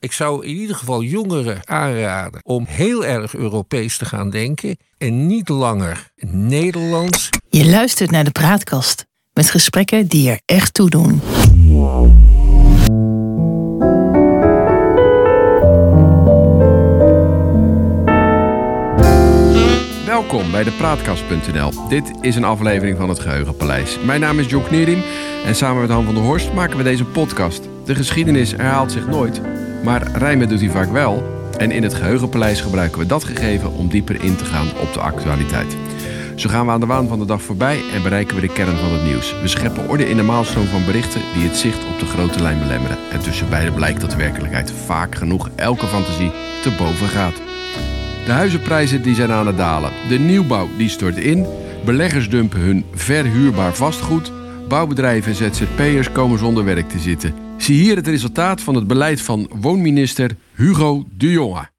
Ik zou in ieder geval jongeren aanraden om heel erg Europees te gaan denken en niet langer Nederlands. Je luistert naar de praatkast met gesprekken die er echt toe doen. Welkom bij de Praatkast.nl. Dit is een aflevering van het Geheugenpaleis. Mijn naam is John Knerim en samen met Han van der Horst maken we deze podcast. De geschiedenis herhaalt zich nooit, maar rijmen doet hij vaak wel. En in het Geheugenpaleis gebruiken we dat gegeven om dieper in te gaan op de actualiteit. Zo gaan we aan de waan van de dag voorbij en bereiken we de kern van het nieuws. We scheppen orde in de maalstroom van berichten die het zicht op de grote lijn belemmeren. En tussen beiden blijkt dat de werkelijkheid vaak genoeg elke fantasie te boven gaat. De huizenprijzen die zijn aan het dalen. De nieuwbouw die stort in. Beleggers dumpen hun verhuurbaar vastgoed. Bouwbedrijven en ZZP'ers komen zonder werk te zitten. Zie hier het resultaat van het beleid van woonminister Hugo de Jonge.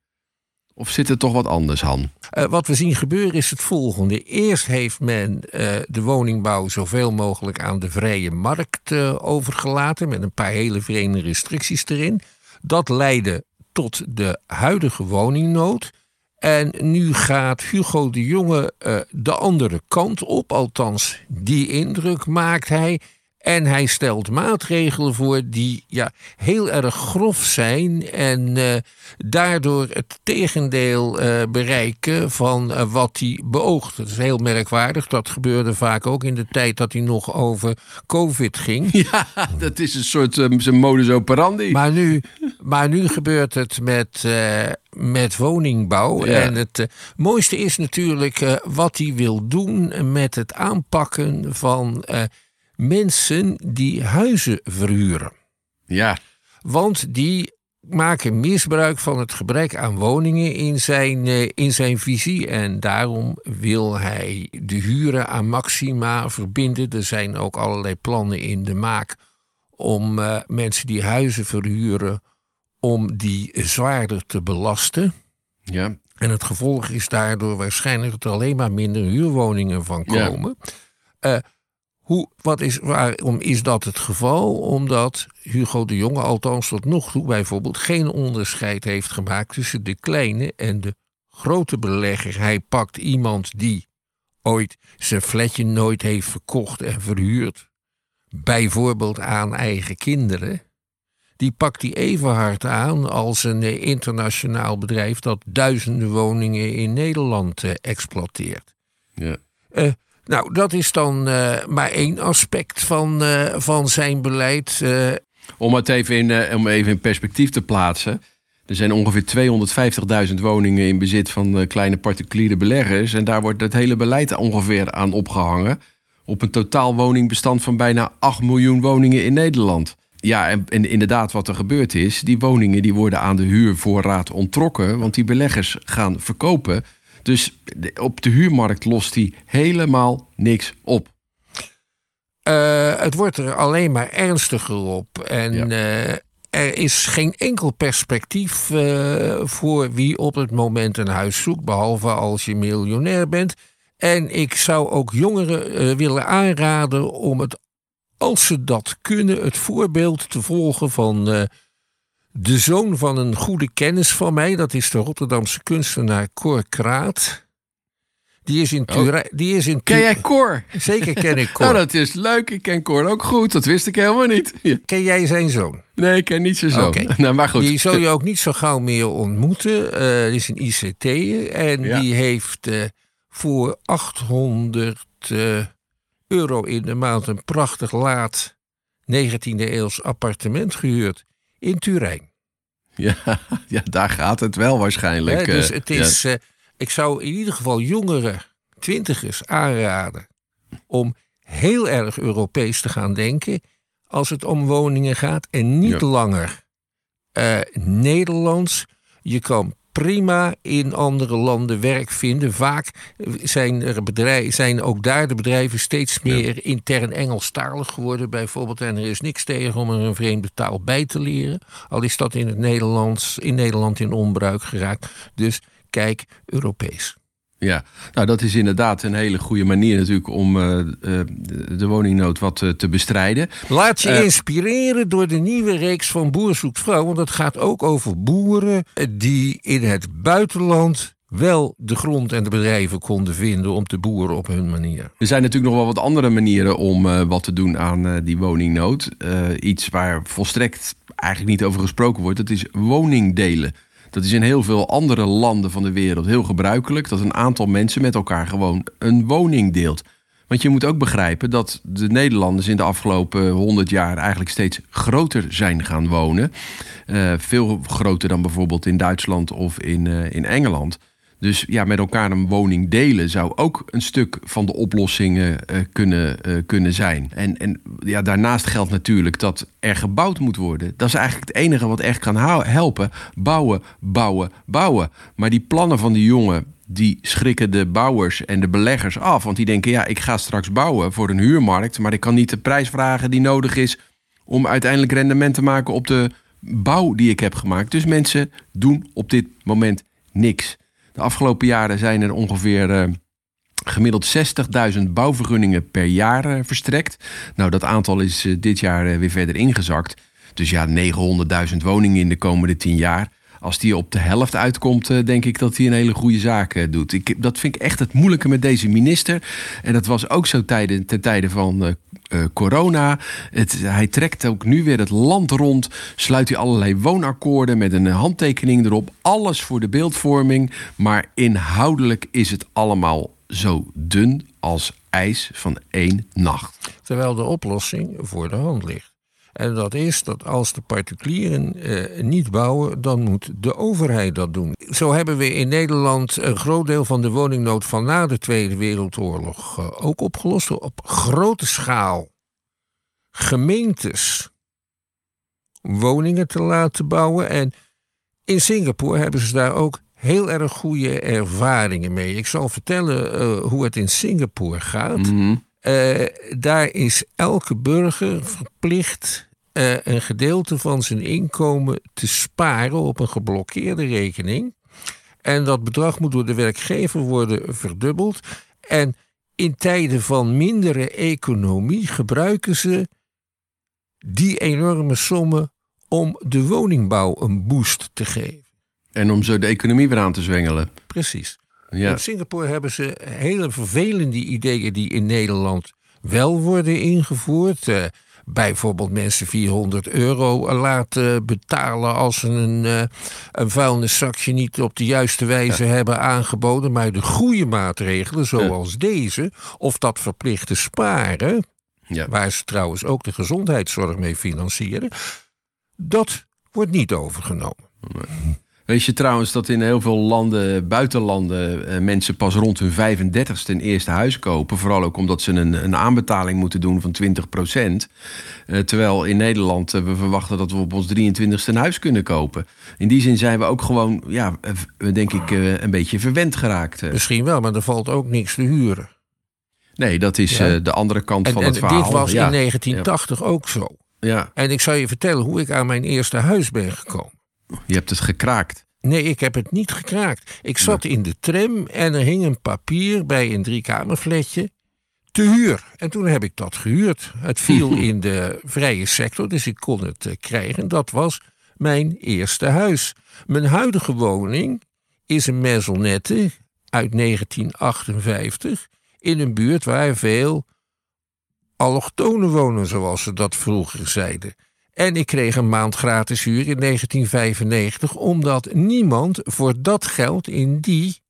Of zit het toch wat anders, Han? Uh, wat we zien gebeuren is het volgende. Eerst heeft men uh, de woningbouw zoveel mogelijk aan de vrije markt uh, overgelaten. Met een paar hele vreemde restricties erin. Dat leidde tot de huidige woningnood. En nu gaat Hugo de Jonge de andere kant op, althans die indruk maakt hij. En hij stelt maatregelen voor die ja, heel erg grof zijn en uh, daardoor het tegendeel uh, bereiken van uh, wat hij beoogt. Dat is heel merkwaardig. Dat gebeurde vaak ook in de tijd dat hij nog over COVID ging. Ja, dat is een soort zijn modus operandi. Maar nu, maar nu gebeurt het met, met woningbouw. Ja. En het mooiste is natuurlijk wat hij wil doen met het aanpakken van mensen die huizen verhuren. Ja. Want die maken misbruik van het gebrek aan woningen in zijn, uh, in zijn visie. En daarom wil hij de huren aan maxima verbinden. Er zijn ook allerlei plannen in de maak om uh, mensen die huizen verhuren, om die zwaarder te belasten. Ja. En het gevolg is daardoor waarschijnlijk dat er alleen maar minder huurwoningen van komen. Ja. Uh, hoe, wat is, waarom is dat het geval? Omdat Hugo de Jonge, althans tot nog toe bijvoorbeeld, geen onderscheid heeft gemaakt tussen de kleine en de grote belegger. Hij pakt iemand die ooit zijn flatje nooit heeft verkocht en verhuurd, bijvoorbeeld aan eigen kinderen. Die pakt hij even hard aan als een internationaal bedrijf dat duizenden woningen in Nederland uh, exploiteert. Ja. Uh, nou, dat is dan uh, maar één aspect van, uh, van zijn beleid. Uh, om het even in, om even in perspectief te plaatsen. Er zijn ongeveer 250.000 woningen in bezit van kleine particuliere beleggers. En daar wordt het hele beleid ongeveer aan opgehangen. Op een totaal woningbestand van bijna 8 miljoen woningen in Nederland. Ja, en, en, inderdaad, wat er gebeurd is, die woningen die worden aan de huurvoorraad onttrokken. Want die beleggers gaan verkopen. Dus op de huurmarkt lost hij helemaal niks op. Uh, het wordt er alleen maar ernstiger op. En ja. uh, er is geen enkel perspectief uh, voor wie op het moment een huis zoekt, behalve als je miljonair bent. En ik zou ook jongeren willen aanraden om het, als ze dat kunnen, het voorbeeld te volgen van de zoon van een goede kennis van mij, dat is de Rotterdamse kunstenaar Cor Kraat. Die is in Turijn. Oh. Die is in ken jij Cor? Zeker ken ik Cor. nou, dat is leuk. Ik ken Cor ook goed. Dat wist ik helemaal niet. Ken jij zijn zoon? Nee, ik ken niet zijn zoon. Okay. nou, maar goed. Die zul je ook niet zo gauw meer ontmoeten. Uh, die is een ICT'er. En ja. die heeft uh, voor 800 uh, euro in de maand een prachtig laat 19e eeuws appartement gehuurd in Turijn. Ja, ja, daar gaat het wel waarschijnlijk. Dus het is, ja. uh, ik zou in ieder geval jongeren, twintigers aanraden om heel erg Europees te gaan denken als het om woningen gaat en niet ja. langer uh, Nederlands. Je kan prima in andere landen werk vinden. Vaak zijn, er bedrijven, zijn ook daar de bedrijven steeds meer ja. intern Engelstalig geworden, bijvoorbeeld. En er is niks tegen om er een vreemde taal bij te leren. Al is dat in het Nederlands, in Nederland in onbruik geraakt. Dus kijk, Europees. Ja, nou dat is inderdaad een hele goede manier natuurlijk om uh, de woningnood wat uh, te bestrijden. Laat je inspireren door de nieuwe reeks van Boer zoekt vrouw. Want dat gaat ook over boeren die in het buitenland wel de grond en de bedrijven konden vinden om te boeren op hun manier. Er zijn natuurlijk nog wel wat andere manieren om uh, wat te doen aan uh, die woningnood. Uh, iets waar volstrekt eigenlijk niet over gesproken wordt, dat is woningdelen. Dat is in heel veel andere landen van de wereld heel gebruikelijk. Dat een aantal mensen met elkaar gewoon een woning deelt. Want je moet ook begrijpen dat de Nederlanders in de afgelopen 100 jaar eigenlijk steeds groter zijn gaan wonen. Uh, veel groter dan bijvoorbeeld in Duitsland of in, uh, in Engeland. Dus ja, met elkaar een woning delen zou ook een stuk van de oplossingen uh, kunnen, uh, kunnen zijn. En, en ja, daarnaast geldt natuurlijk dat er gebouwd moet worden. Dat is eigenlijk het enige wat echt kan helpen. Bouwen, bouwen, bouwen. Maar die plannen van die jongen, die schrikken de bouwers en de beleggers af. Want die denken, ja, ik ga straks bouwen voor een huurmarkt... maar ik kan niet de prijs vragen die nodig is... om uiteindelijk rendement te maken op de bouw die ik heb gemaakt. Dus mensen doen op dit moment niks. De afgelopen jaren zijn er ongeveer uh, gemiddeld 60.000 bouwvergunningen per jaar uh, verstrekt. Nou, dat aantal is uh, dit jaar weer verder ingezakt. Dus ja, 900.000 woningen in de komende 10 jaar. Als die op de helft uitkomt, denk ik dat hij een hele goede zaak doet. Ik, dat vind ik echt het moeilijke met deze minister. En dat was ook zo tijden, ten tijde van uh, corona. Het, hij trekt ook nu weer het land rond. Sluit hij allerlei woonakkoorden met een handtekening erop. Alles voor de beeldvorming. Maar inhoudelijk is het allemaal zo dun als ijs van één nacht. Terwijl de oplossing voor de hand ligt. En dat is dat als de particulieren eh, niet bouwen, dan moet de overheid dat doen. Zo hebben we in Nederland een groot deel van de woningnood van na de Tweede Wereldoorlog uh, ook opgelost. Op grote schaal gemeentes woningen te laten bouwen. En in Singapore hebben ze daar ook heel erg goede ervaringen mee. Ik zal vertellen uh, hoe het in Singapore gaat. -hmm. Uh, daar is elke burger verplicht uh, een gedeelte van zijn inkomen te sparen op een geblokkeerde rekening. En dat bedrag moet door de werkgever worden verdubbeld. En in tijden van mindere economie gebruiken ze die enorme sommen om de woningbouw een boost te geven. En om zo de economie weer aan te zwengelen. Precies. Ja. In Singapore hebben ze hele vervelende ideeën die in Nederland wel worden ingevoerd. Uh, bijvoorbeeld mensen 400 euro laten betalen als ze een, uh, een vuilniszakje niet op de juiste wijze ja. hebben aangeboden. Maar de goede maatregelen, zoals ja. deze, of dat verplichte sparen, ja. waar ze trouwens ook de gezondheidszorg mee financieren, dat wordt niet overgenomen. Nee. Weet je trouwens dat in heel veel landen, buitenlanden, eh, mensen pas rond hun 35ste een eerste huis kopen. Vooral ook omdat ze een, een aanbetaling moeten doen van 20 procent. Uh, terwijl in Nederland uh, we verwachten dat we op ons 23ste een huis kunnen kopen. In die zin zijn we ook gewoon, ja, denk ik, een beetje verwend geraakt. Misschien wel, maar er valt ook niks te huren. Nee, dat is ja. de andere kant en, van het en verhaal. Dit was ja. in 1980 ook zo. Ja. En ik zal je vertellen hoe ik aan mijn eerste huis ben gekomen. Je hebt het gekraakt. Nee, ik heb het niet gekraakt. Ik zat in de tram en er hing een papier bij een driekamerfletje te huur. En toen heb ik dat gehuurd. Het viel in de vrije sector, dus ik kon het uh, krijgen. Dat was mijn eerste huis. Mijn huidige woning is een maisonnette uit 1958 in een buurt waar veel allochtonen wonen, zoals ze dat vroeger zeiden. En ik kreeg een maand gratis huur in 1995, omdat niemand voor dat geld in die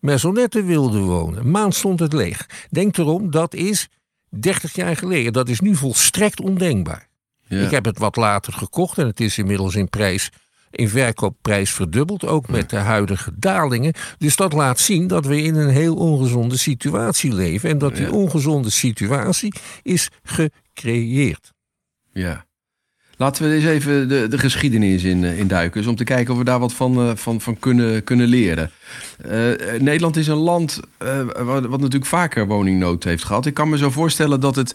maisonnette wilde wonen. Een maand stond het leeg. Denk erom, dat is 30 jaar geleden. Dat is nu volstrekt ondenkbaar. Ja. Ik heb het wat later gekocht en het is inmiddels in prijs, in verkoopprijs verdubbeld, ook met de huidige dalingen. Dus dat laat zien dat we in een heel ongezonde situatie leven en dat die ja. ongezonde situatie is gecreëerd. Ja. Laten we eens even de, de geschiedenis in, in duiken. Om te kijken of we daar wat van, van, van kunnen, kunnen leren. Nederland is een land wat, natuurlijk vaker woningnood heeft gehad. Ik kan me zo voorstellen dat het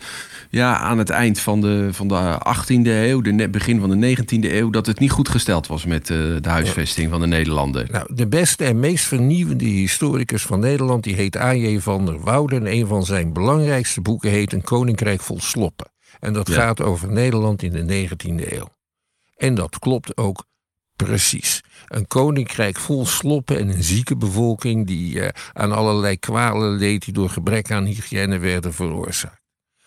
ja, aan het eind van de, van de 18e eeuw, de begin van de 19e eeuw, dat het niet goed gesteld was met de huisvesting van de Nederlanden. Nou, de beste en meest vernieuwende historicus van Nederland, die heet A.J. van der Wouden. En een van zijn belangrijkste boeken heet Een Koninkrijk vol sloppen. En dat gaat over Nederland in de 19e eeuw. En dat klopt ook precies. Een koninkrijk vol sloppen en een zieke bevolking die uh, aan allerlei kwalen leed die door gebrek aan hygiëne werden veroorzaakt.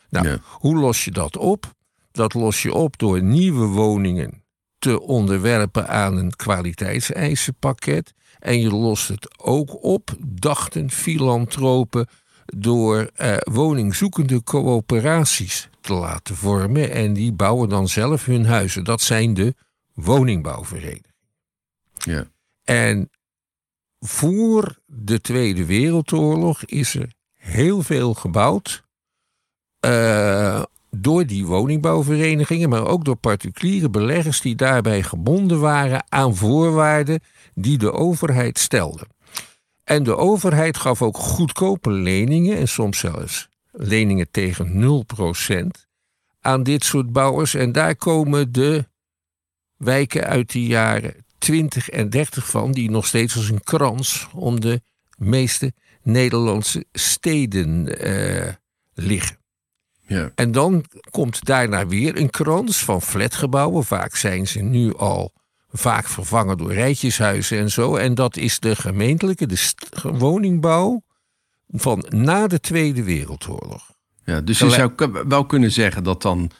Nou, hoe los je dat op? Dat los je op door nieuwe woningen te onderwerpen aan een kwaliteitseisenpakket. En je lost het ook op, dachten filantropen, door eh, woningzoekende coöperaties te laten vormen. En die bouwen dan zelf hun huizen. Dat zijn de woningbouwverenigingen. Ja. En voor de Tweede Wereldoorlog is er heel veel gebouwd. Uh, door die woningbouwverenigingen, maar ook door particuliere beleggers die daarbij gebonden waren aan voorwaarden die de overheid stelde. En de overheid gaf ook goedkope leningen en soms zelfs leningen tegen 0% aan dit soort bouwers. En daar komen de wijken uit de jaren 20 en 30 van, die nog steeds als een krans om de meeste Nederlandse steden uh, liggen. Ja. En dan komt daarna weer een krans van flatgebouwen. Vaak zijn ze nu al vaak vervangen door rijtjeshuizen en zo. En dat is de gemeentelijke, de woningbouw van na de Tweede Wereldoorlog. Ja, dus je zou wel kunnen zeggen dat dan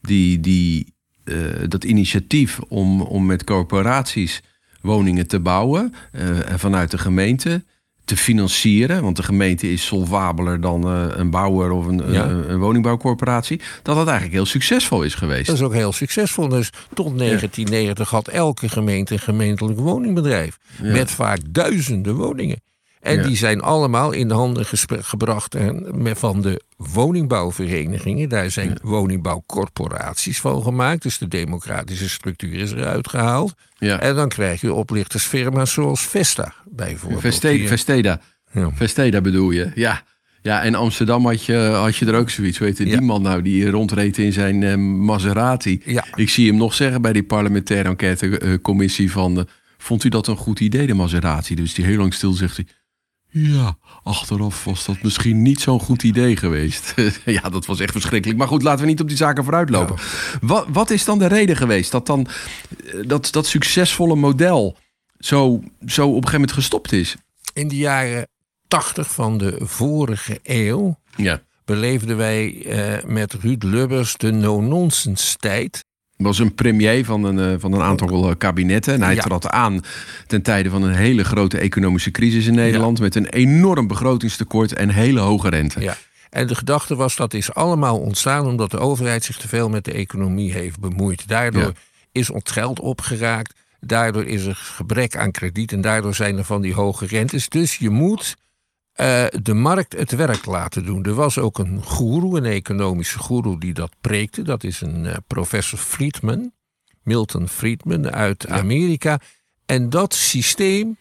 die, die, uh, dat initiatief om, om met corporaties woningen te bouwen uh, vanuit de gemeente te financieren, want de gemeente is solvabeler dan uh, een bouwer of een, ja. een, woningbouwcorporatie, dat dat eigenlijk heel succesvol is geweest. Dat is ook heel succesvol. Dus tot 1990 had elke gemeente een gemeentelijk woningbedrijf. Ja. Met vaak duizenden woningen. En ja. die zijn allemaal in de handen gebracht van de woningbouwverenigingen. Daar zijn woningbouwcorporaties van gemaakt. Dus de democratische structuur is eruit gehaald. Ja. En dan krijg je oplichtersfirma's zoals Vesta bijvoorbeeld. Vesteda, Vesteda. Ja. Vesteda bedoel je, ja. Ja, en Amsterdam had je, had je er ook zoiets. Weet je, die man nou die rondreed in zijn uh, Maserati. Ja. Ik zie hem nog zeggen bij die parlementaire enquêtecommissie van... Uh, vond u dat een goed idee, de Maserati? Dus die heel lang stil zegt hij... Ja, achteraf was dat misschien niet zo'n goed idee geweest. ja, dat was echt verschrikkelijk. Maar goed, laten we niet op die zaken vooruitlopen. Ja. Wat, wat is dan de reden geweest dat dan dat, dat succesvolle model zo, zo op een gegeven moment gestopt is? In de jaren tachtig van de vorige eeuw ja. beleefden wij eh, met Ruud Lubbers de no-nonsense tijd was een premier van een, van een aantal kabinetten. En hij ja. trad aan ten tijde van een hele grote economische crisis in Nederland. Ja. Met een enorm begrotingstekort en hele hoge rente. Ja. En de gedachte was dat is allemaal ontstaan omdat de overheid zich te veel met de economie heeft bemoeid. Daardoor ja. is ons geld opgeraakt. Daardoor is er gebrek aan krediet. En daardoor zijn er van die hoge rentes. Dus je moet uh, de markt het werk laten doen. Er was ook een goeroe, een economische goeroe, die dat preekte. Dat is een uh, professor Friedman, Milton Friedman uit ja. Amerika. En dat systeem,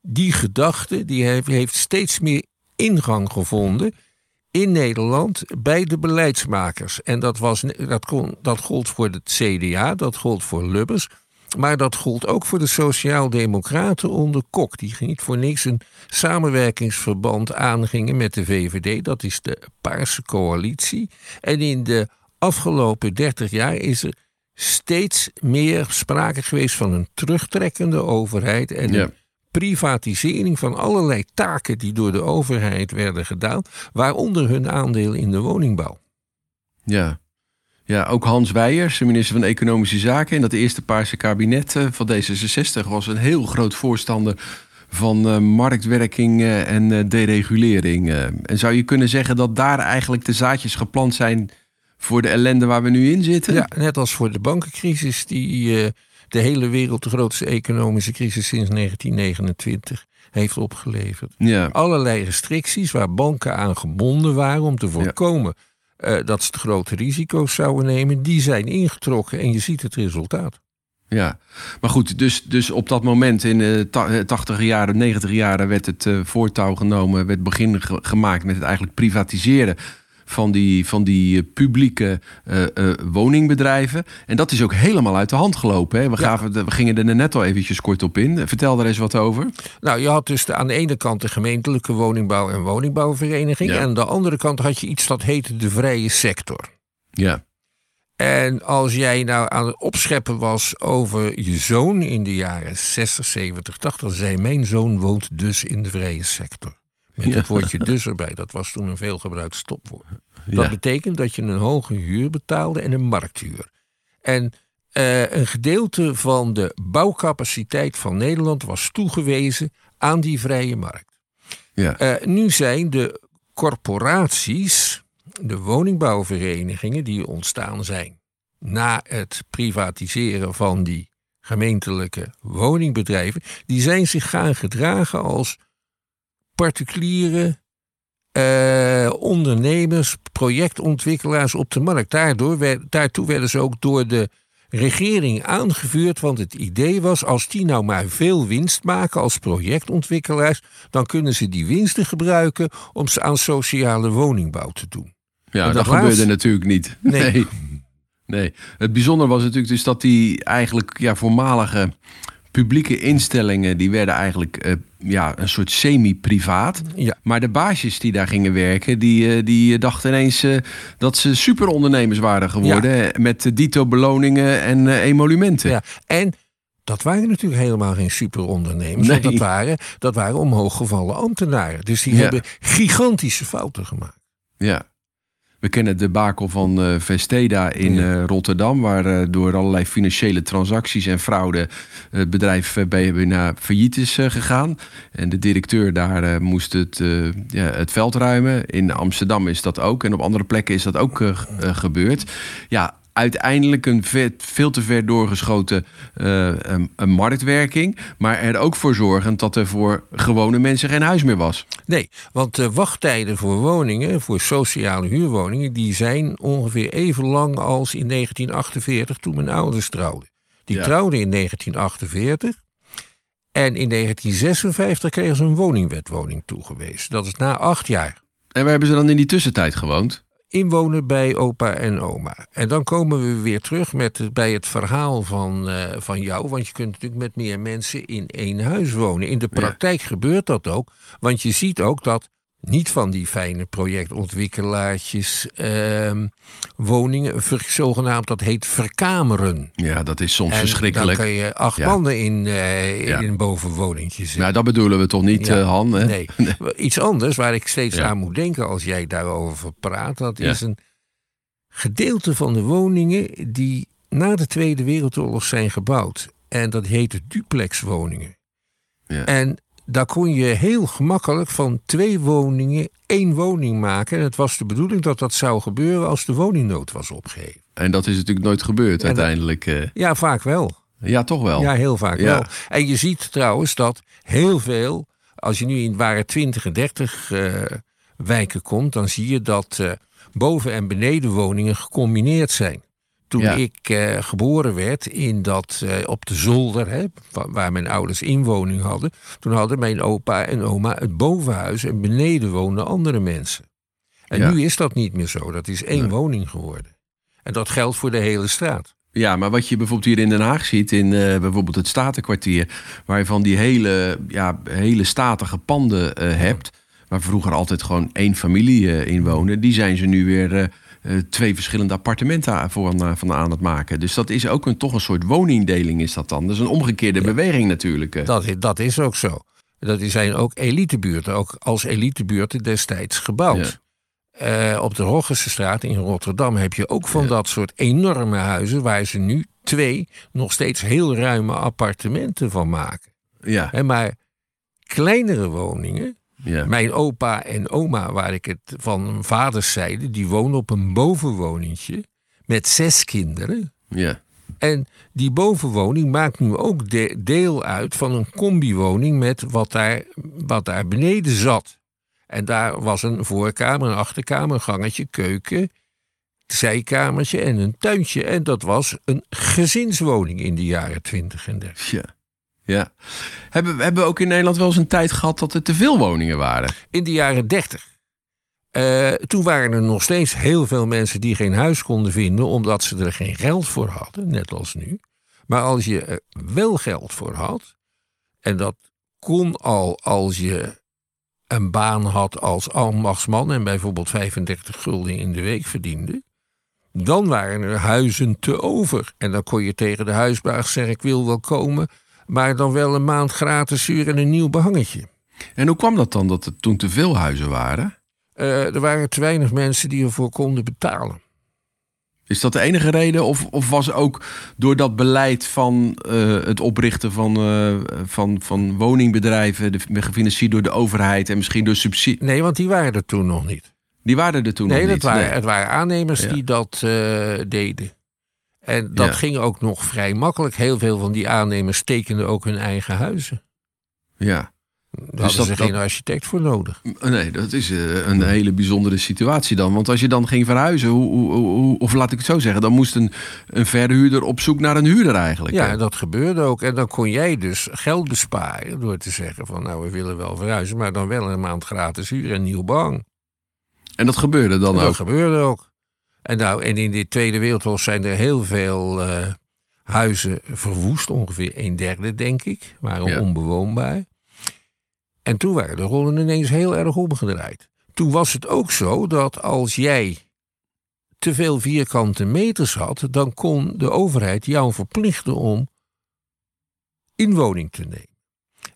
die gedachte, die heeft, heeft steeds meer ingang gevonden in Nederland bij de beleidsmakers. En dat, was, dat, kon, dat gold voor het CDA, dat gold voor Lubbers. Maar dat gold ook voor de Sociaaldemocraten onder Kok. Die niet voor niks een samenwerkingsverband aangingen met de VVD. Dat is de Paarse Coalitie. En in de afgelopen 30 jaar is er steeds meer sprake geweest van een terugtrekkende overheid. En ja. een privatisering van allerlei taken die door de overheid werden gedaan. Waaronder hun aandeel in de woningbouw. Ja, ja, ook Hans Weijers, de minister van Economische Zaken... in dat eerste Paarse kabinet uh, van D66 was een heel groot voorstander van uh, marktwerking uh, en deregulering. en zou je kunnen zeggen dat daar eigenlijk de zaadjes geplant zijn... voor de ellende waar we nu in zitten? Ja, net als voor de bankencrisis... die de hele wereld de grootste economische crisis sinds 1929 heeft opgeleverd. Ja. Allerlei restricties waar banken aan gebonden waren om te voorkomen... Ja eh, dat ze grote risico's zouden nemen. Die zijn ingetrokken en je ziet het resultaat. Ja, maar goed, dus, dus op dat moment in de ta- 80 jaren, 90 jaren werd het eh, voortouw genomen, werd begin ge- gemaakt met het eigenlijk privatiseren van die, van die eh, publieke eh, eh, woningbedrijven. En dat is ook helemaal uit de hand gelopen. Hè? We, gaven, we gingen er net al eventjes kort op in. Vertel daar eens wat over. Nou, je had dus de- aan de ene kant de gemeentelijke woningbouw- en woningbouwvereniging. Ja. En aan de andere kant had je iets dat heette de vrije sector. Ja, En als jij nou aan het opscheppen was over je zoon in de jaren 60, 70, 80, dan zei mijn zoon woont dus in de vrije sector. Met het woordje dus erbij, dat was toen een veelgebruikt stopwoord. Dat ja. betekent dat je een hoge huur betaalde en een markthuur. En eh, een gedeelte van de bouwcapaciteit van Nederland was toegewezen aan die vrije markt. ja. Eh, nu zijn de corporaties, de woningbouwverenigingen die ontstaan zijn na het privatiseren van die gemeentelijke woningbedrijven, die zijn zich gaan gedragen als particuliere eh, ondernemers, projectontwikkelaars op de markt. Daardoor werd, daartoe werden ze ook door de regering aangevuurd, want het idee was: als die nou maar veel winst maken als projectontwikkelaars, dan kunnen ze die winsten gebruiken om ze aan sociale woningbouw te doen. Ja, dat, gebeurde natuurlijk niet. Nee. nee. Nee. Het bijzondere was natuurlijk dus dat die eigenlijk ja, voormalige publieke instellingen... die werden eigenlijk eh, ja, een soort semi-privaat. Ja. Maar de baasjes die daar gingen werken... die, eh, die dachten ineens eh, dat ze superondernemers waren geworden... eh, met eh, dito-beloningen en eh, emolumenten. Ja. En dat waren natuurlijk helemaal geen superondernemers. Nee. Dat waren, dat waren omhooggevallen ambtenaren. Dus die Ja. hebben gigantische fouten gemaakt. Ja. We kennen de bakel van eh, Vesteda in eh, Rotterdam, waar eh, door allerlei financiële transacties en fraude het bedrijf bij- bijna failliet is gegaan. En de directeur daar moest het, ja, het veld ruimen. In Amsterdam is dat ook en op andere plekken is dat ook gebeurd. Ja, uiteindelijk een ve- veel te ver doorgeschoten eh, een, een marktwerking, maar er ook voor zorgend dat er voor gewone mensen geen huis meer was. Nee, want de wachttijden voor woningen, voor sociale huurwoningen, die zijn ongeveer even lang als in 1948 toen mijn ouders trouwden. Die Ja. trouwden in 1948 en in 1956 kregen ze een woningwetwoning toegewezen. Dat is na acht jaar. En waar hebben ze dan in die tussentijd gewoond? Inwonen bij opa en oma. En dan komen we weer terug met, bij het verhaal van, eh, van jou. Want je kunt natuurlijk met meer mensen in één huis wonen. In de praktijk gebeurt dat ook. Want je ziet ook dat niet van die fijne projectontwikkelaartjes ehm, woningen, zogenaamd dat heet verkameren. Ja, dat is soms En verschrikkelijk. dan kan je acht Ja. mannen in, eh, Ja. in een bovenwoningje zitten. Nou, dat bedoelen we toch niet, Ja. eh, Han? Hè? Nee. Iets anders waar ik steeds Ja. aan moet denken als jij daarover praat, dat Ja. is een gedeelte van de woningen die na de Tweede Wereldoorlog zijn gebouwd. En dat heette duplexwoningen. Ja. En daar kon je heel gemakkelijk van twee woningen één woning maken. En het was de bedoeling dat dat zou gebeuren als de woningnood was opgeheven. En dat is natuurlijk nooit gebeurd En dat- uiteindelijk. eh. Ja, vaak wel. ja, toch wel. Ja, heel vaak Ja. wel. En je ziet trouwens dat heel veel, als je nu in waren 20 en 30 eh, wijken komt, dan zie je dat eh, boven- en benedenwoningen gecombineerd zijn. Toen Ja. ik eh, geboren werd in dat, eh, op de zolder, hè, wa- waar mijn ouders inwoning hadden, toen hadden mijn opa en oma het bovenhuis en beneden woonden andere mensen. En Ja. nu is dat niet meer zo. Dat is één woning geworden. En dat geldt voor de hele straat. Ja, maar wat je bijvoorbeeld hier in Den Haag ziet, in eh, bijvoorbeeld het Statenkwartier, waar je van die hele, ja, hele statige panden hebt, waar vroeger altijd gewoon één familie in woonde, die zijn ze nu weer twee verschillende appartementen voor, aan, van aan het maken. Dus dat is ook een, toch een soort woningdeling is dat dan. Dat is een omgekeerde beweging natuurlijk. eh. Dat, dat is ook zo. Dat zijn ook elitebuurten, ook als elitebuurten destijds gebouwd. Eh, op de Roggense straat in Rotterdam heb je ook van dat soort enorme huizen... waar ze nu twee nog steeds heel ruime appartementen van maken. Ja, Hè, maar kleinere woningen... ja. Mijn opa en oma, waar ik het van vaders zeide... die wonen op een bovenwoningje met zes kinderen... ja. En die bovenwoning maakt nu ook de- deel uit van een combiwoning met wat daar, wat daar beneden zat. En daar was een voorkamer, een achterkamer, een gangetje, keuken zijkamertje en een tuintje. En dat was een gezinswoning in de jaren 20 en 30. Ja. Ja. Hebben, we- hebben we ook in Nederland wel eens een tijd gehad dat er te veel woningen waren? In de jaren 30. eh, toen waren er nog steeds heel veel mensen die geen huis konden vinden, omdat ze er geen geld voor hadden, net als nu. Maar als je er wel geld voor had, en dat kon al als je een baan had als ambachtsman en bijvoorbeeld 35 gulden in de week verdiende, dan waren er huizen te over. En dan kon je tegen de huisbaas zeggen: Ik wil wel komen, maar dan wel een maand gratis huur en een nieuw behangetje. En hoe kwam dat dan dat er toen te veel huizen waren? Eh, er waren te weinig mensen die ervoor konden betalen. Is dat de enige reden? Of, of was ook door dat beleid van eh, het oprichten van, eh, van, van woningbedrijven, de, gefinancierd door de overheid en misschien door subsidie, Nee, want die waren er toen nog niet. die waren er toen Nee, nog dat niet? waren, het waren aannemers Ja. die dat deden. En dat Ja. ging ook nog vrij makkelijk. Heel veel van die aannemers tekenden ook hun eigen huizen. Ja. Daar hadden dat- ze dat- geen architect voor nodig. Nee, dat is eh, een hele bijzondere situatie dan. Want als je dan ging verhuizen, hoe, hoe, hoe- of laat ik het zo zeggen, dan moest een, een verhuurder op zoek naar een huurder eigenlijk. Ja, hè? dat gebeurde ook. En dan kon jij dus geld besparen door te zeggen van nou, we willen wel verhuizen, maar dan wel een maand gratis huur en nieuw behang. En dat gebeurde dan En dat ook. gebeurde ook. En, nou, en in de Tweede Wereldoorlog zijn er heel veel eh, huizen verwoest. Ongeveer een derde, denk ik. Waren Ja. onbewoonbaar. En toen waren de rollen ineens heel erg omgedraaid. Toen was het ook zo dat als jij te veel vierkante meters had... dan kon de overheid jou verplichten om inwoning te nemen.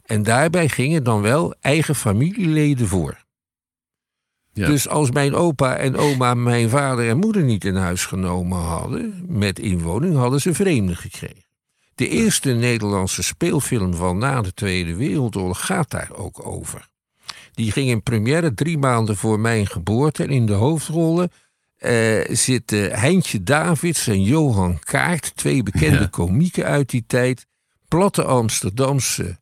En daarbij gingen dan wel eigen familieleden voor. Ja. Dus als mijn opa en oma mijn vader en moeder niet in huis genomen hadden met inwoning, hadden ze vreemden gekregen. De eerste Nederlandse speelfilm van na de Tweede Wereldoorlog gaat daar ook over. Die ging in première drie maanden voor mijn geboorte. En in de hoofdrollen eh, zitten Heintje Davids en Johan Kaart, twee bekende Ja. komieken uit die tijd. Platte Amsterdamse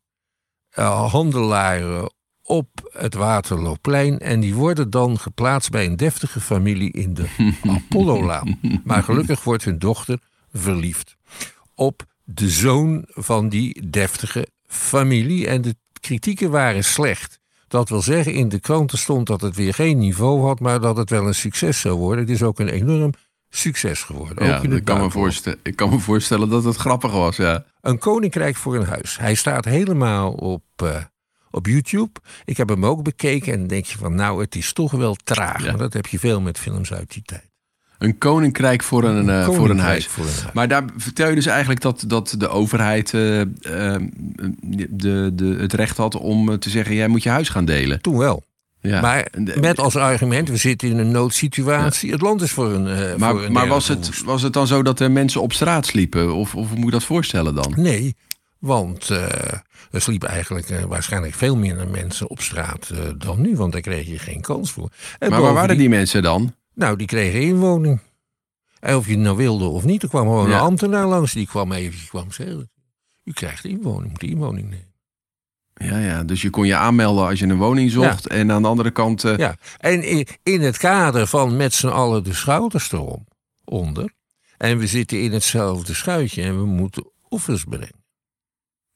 eh, handelaren op het Waterloopplein. En die worden dan geplaatst bij een deftige familie in de Apollolaan. Maar gelukkig wordt hun dochter verliefd op de zoon van die deftige familie. En de kritieken waren slecht. Dat wil zeggen, in de kranten stond dat het weer geen niveau had, maar dat het wel een succes zou worden. Het is ook een enorm succes geworden. Ja, ook in het ik, kan me voorstellen, ik kan me voorstellen dat het grappig was. Ja. Een koninkrijk voor een huis. Hij staat helemaal op, eh, op YouTube. Ik heb hem ook bekeken en dan denk je van nou, het is toch wel traag. Ja. Maar dat heb je veel met films uit die tijd. Een koninkrijk voor een, eh, voor een huis. voor een huis. Maar daar vertel je dus eigenlijk dat, dat de overheid eh, eh, de, de, het recht had om eh, te zeggen: jij moet je huis gaan delen. Toen wel. Ja. Maar met als argument, we zitten in een noodsituatie. Het land is voor een. eh, voor maar een maar was, het, was het dan zo dat er mensen op straat sliepen? Of, of hoe moet je dat voorstellen dan? Nee, want eh, er sliepen eigenlijk eh, waarschijnlijk veel minder mensen op straat eh, dan nu. Want daar kreeg je geen kans voor. En Maar waar waren die mensen dan? Nou, die kregen inwoning. En of je het nou wilde of niet, er kwam gewoon Ja. een ambtenaar langs. Die kwam even die kwam zeggen. U krijgt inwoning, moet inwoning nemen. Ja, ja, dus je kon je aanmelden als je een woning zocht. En aan de andere kant. Ja, en in, in het kader van met z'n allen de schouders erom, onder. En we zitten in hetzelfde schuitje en we moeten offers brengen.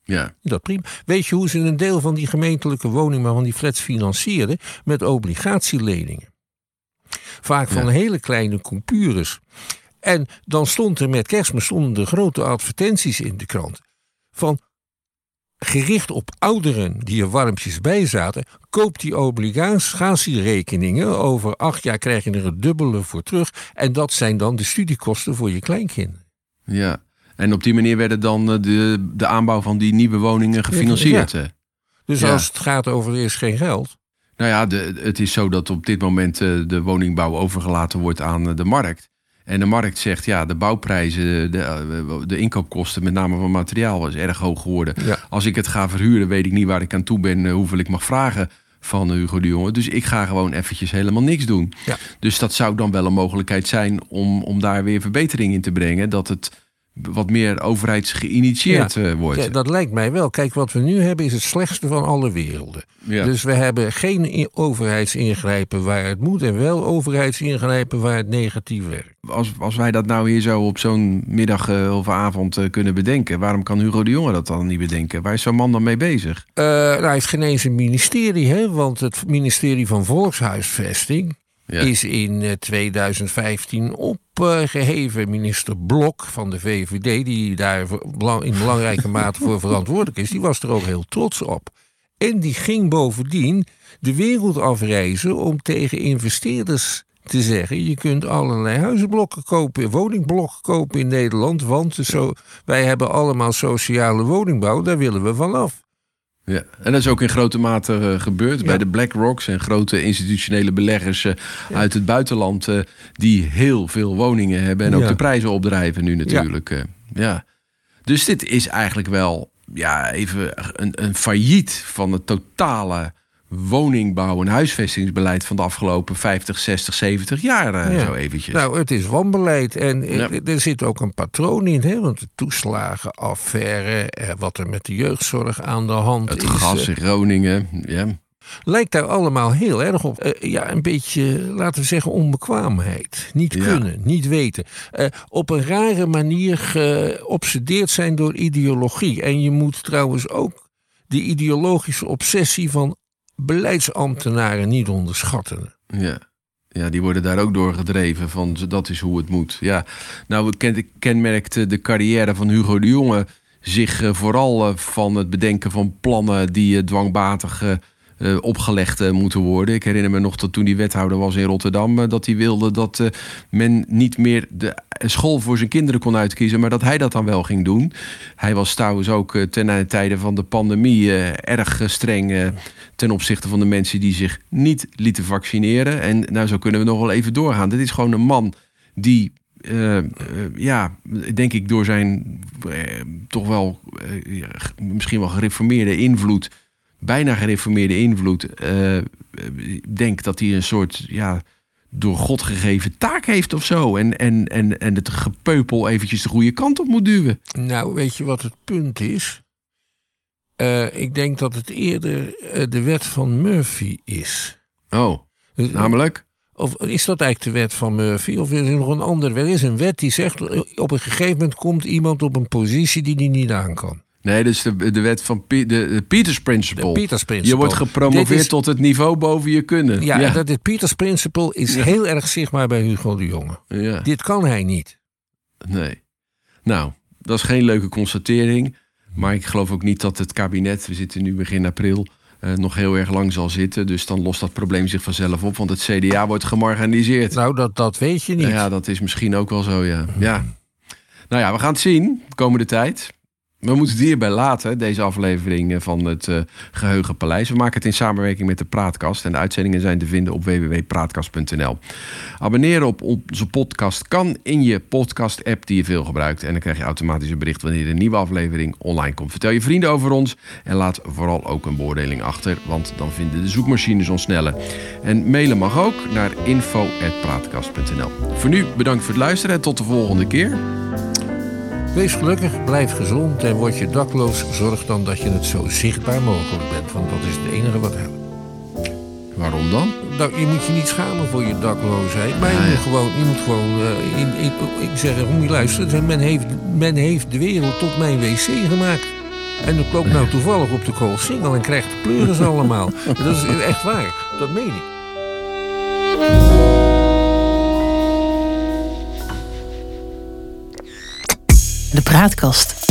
Ja. Dat prima. Weet je hoe ze een deel van die gemeentelijke woning, maar van die flats financierden? Met obligatieleningen. Vaak van Ja. hele kleine coupures. En dan stond er met kerstmis stonden er grote advertenties in de krant. Van gericht op ouderen die er warmpjes bij zaten. Koop die obligatierekeningen. Over acht jaar krijg je er het dubbele voor terug. En dat zijn dan de studiekosten voor je kleinkinderen. ja. En op die manier werden dan eh, de, de aanbouw van die nieuwe woningen gefinancierd. Dus Ja. als het gaat over er is geen geld. Nou ja, de, het is zo dat op dit moment eh, de woningbouw overgelaten wordt aan eh, de markt. En de markt zegt, ja, de bouwprijzen, de, de inkoopkosten, met name van materiaal, is erg hoog geworden. Ja. Als ik het ga verhuren, weet ik niet waar ik aan toe ben, hoeveel ik mag vragen van Hugo de Jonge. Dus ik ga gewoon eventjes helemaal niks doen. Ja. Dus dat zou dan wel een mogelijkheid zijn om, om daar weer verbetering in te brengen. Dat het wat meer overheidsgeïnitieerd Ja. eh, wordt. Ja, dat lijkt mij wel. Kijk, wat we nu hebben is het slechtste van alle werelden. Ja. Dus we hebben geen overheidsingrijpen waar het moet en wel overheidsingrijpen waar het negatief werkt. als, als wij dat nou hier zo op zo'n middag eh, of avond eh, kunnen bedenken, waarom kan Hugo de Jonge dat dan niet bedenken? Waar is zo'n man dan mee bezig? Nou, hij heeft geen eens een ministerie, hè? want het ministerie van Volkshuisvesting Is in eh, 2015 opgeheven. Minister Blok van de VVD, die daar in belangrijke mate voor verantwoordelijk is, die was er ook heel trots op. En die ging bovendien de wereld afreizen om tegen investeerders te zeggen: je kunt allerlei huizenblokken kopen, woningblokken kopen in Nederland, want zo, wij hebben allemaal sociale woningbouw, daar willen we vanaf. Ja. En dat is ook in grote mate eh, gebeurd bij de BlackRocks en grote institutionele beleggers eh, uit het buitenland, eh, die heel veel woningen hebben en ook Ja. de prijzen opdrijven nu natuurlijk. ja. Dus dit is eigenlijk wel ja, even een, een failliet van het totale woningbouw- en huisvestingsbeleid van de afgelopen 50, 60, 70 jaar. eh, Ja. Zo eventjes. Nou, het is wanbeleid. En eh, Ja. er zit ook een patroon in. Hè? Want de toeslagenaffaire, eh, wat er met de jeugdzorg aan de hand het is. gas eh, in Groningen. Ja. lijkt daar allemaal heel erg op. Ja, een beetje, laten we zeggen, onbekwaamheid. Niet Ja. kunnen, niet weten. Op een rare manier geobsedeerd zijn door ideologie. En je moet trouwens ook die ideologische obsessie van beleidsambtenaren niet onderschatten. Ja. Ja, die worden daar ook door gedreven van dat is hoe het moet. Ja, nou ken, kenmerkt de carrière van Hugo de Jonge zich eh, vooral eh, van het bedenken van plannen die eh, dwangmatig eh, opgelegd eh, moeten worden. Ik herinner me nog dat toen hij wethouder was in Rotterdam, eh, dat hij wilde dat men niet meer de school voor zijn kinderen kon uitkiezen, maar dat hij dat dan wel ging doen. Hij was trouwens ook ten tijde van de pandemie erg streng ten opzichte van de mensen die zich niet lieten vaccineren. En nou, zo kunnen we nog wel even doorgaan. Dit is gewoon een man die, ja, denk ik door zijn toch wel misschien wel gereformeerde invloed, bijna gereformeerde invloed, eh, denk dat hij een soort, ja, door God gegeven taak heeft of zo. En, en, en, en het gepeupel eventjes de goede kant op moet duwen. Nou, weet je wat het punt is? Eh, ik denk dat het eerder eh, de wet van Murphy is. Oh, Dus- namelijk? Of is dat eigenlijk de wet van Murphy? Of is er nog een andere wet? Er is een wet die zegt... op een gegeven moment komt iemand op een positie die die niet aan kan. Nee, is de, de wet van de, de Peters Principle. De Peters Principle. Je wordt gepromoveerd is- tot het niveau boven je kunnen. Ja, ja. dat het Peters Principle is Ja. heel erg zichtbaar bij Hugo de Jonge. ja. Dit kan hij niet. Nee. Nou, dat is geen leuke constatering. Maar ik geloof ook niet dat het kabinet, we zitten nu begin april, eh, nog heel erg lang zal zitten. Dus dan lost dat probleem zich vanzelf op. Want het CDA wordt gemarginaliseerd. Nou, dat, dat weet je niet. Ja, dat is misschien ook wel zo, ja. ja. Nou ja, we gaan het zien de komende tijd. We moeten het hierbij laten, deze aflevering eh, van het eh, Geheugenpaleis. We maken het in samenwerking met de Praatkast. En de uitzendingen zijn te vinden op www.praatkast.nl. Abonneren op onze podcast kan in je podcast-app die je veel gebruikt. En dan krijg je automatisch een bericht wanneer een nieuwe aflevering online komt. Vertel je vrienden over ons en laat vooral ook een beoordeling achter. Want dan vinden de zoekmachines ons sneller. En mailen mag ook naar info.praatkast.nl. Voor nu bedankt voor het luisteren en tot de volgende keer. Wees gelukkig, blijf gezond en word je dakloos. Zorg dan dat je het zo zichtbaar mogelijk bent. Want dat is het enige wat helpt. Waarom dan? Nou, je moet je niet schamen voor je dakloosheid. Maar je moet gewoon, je moet gewoon eh, in, in, ik zeg, moet je luisteren. Men heeft, men heeft de wereld tot mijn wc gemaakt. En dat loopt nou toevallig op de koolsingel en krijgt de pleuris allemaal. Dat is echt waar. Dat meen ik. De praatkast.